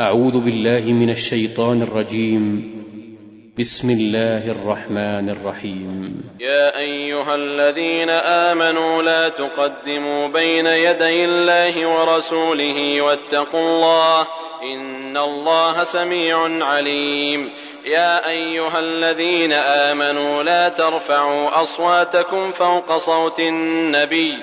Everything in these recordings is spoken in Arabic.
أعوذ بالله من الشيطان الرجيم. بسم الله الرحمن الرحيم. يا أيها الذين آمنوا لا تقدموا بين يدي الله ورسوله واتقوا الله إن الله سميع عليم. يا أيها الذين آمنوا لا ترفعوا أصواتكم فوق صوت النبي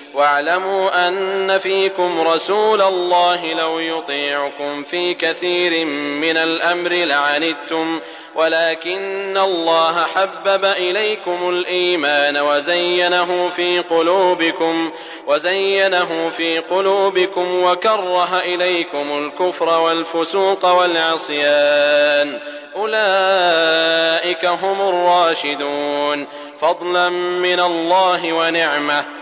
واعلموا أن فيكم رسول الله لو يطيعكم في كثير من الأمر لعنتم ولكن الله حبب إليكم الإيمان وزينه في قلوبكم وزينه في قلوبكم وكره إليكم الكفر والفسوق والعصيان. أولئك هم الراشدون. فضلا من الله ونعمة.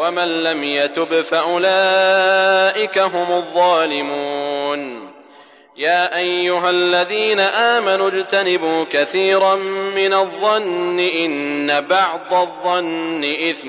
ومن لم يتب فأولئك هم الظالمون. يا أيها الذين آمنوا اجتنبوا كثيرا من الظن إن بعض الظن إثم.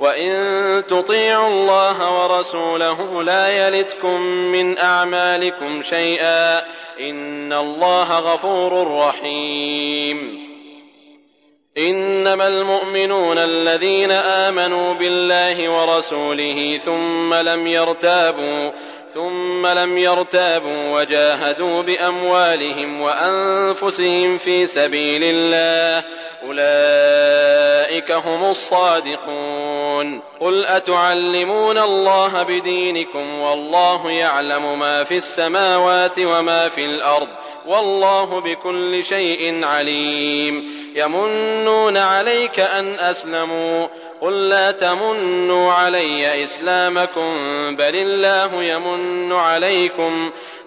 وإن تطيعوا الله ورسوله لا يلتكم من أعمالكم شيئا إن الله غفور رحيم. إنما المؤمنون الذين آمنوا بالله ورسوله ثم لم يرتابوا ثم لم يرتابوا وجاهدوا بأموالهم وأنفسهم في سبيل الله أولئك أولئك هم الصادقون قل أتعلمون الله بدينكم والله يعلم ما في السماوات وما في الأرض والله بكل شيء عليم يمنون عليك أن أسلموا قل لا تمنوا علي إسلامكم بل الله يمن عليكم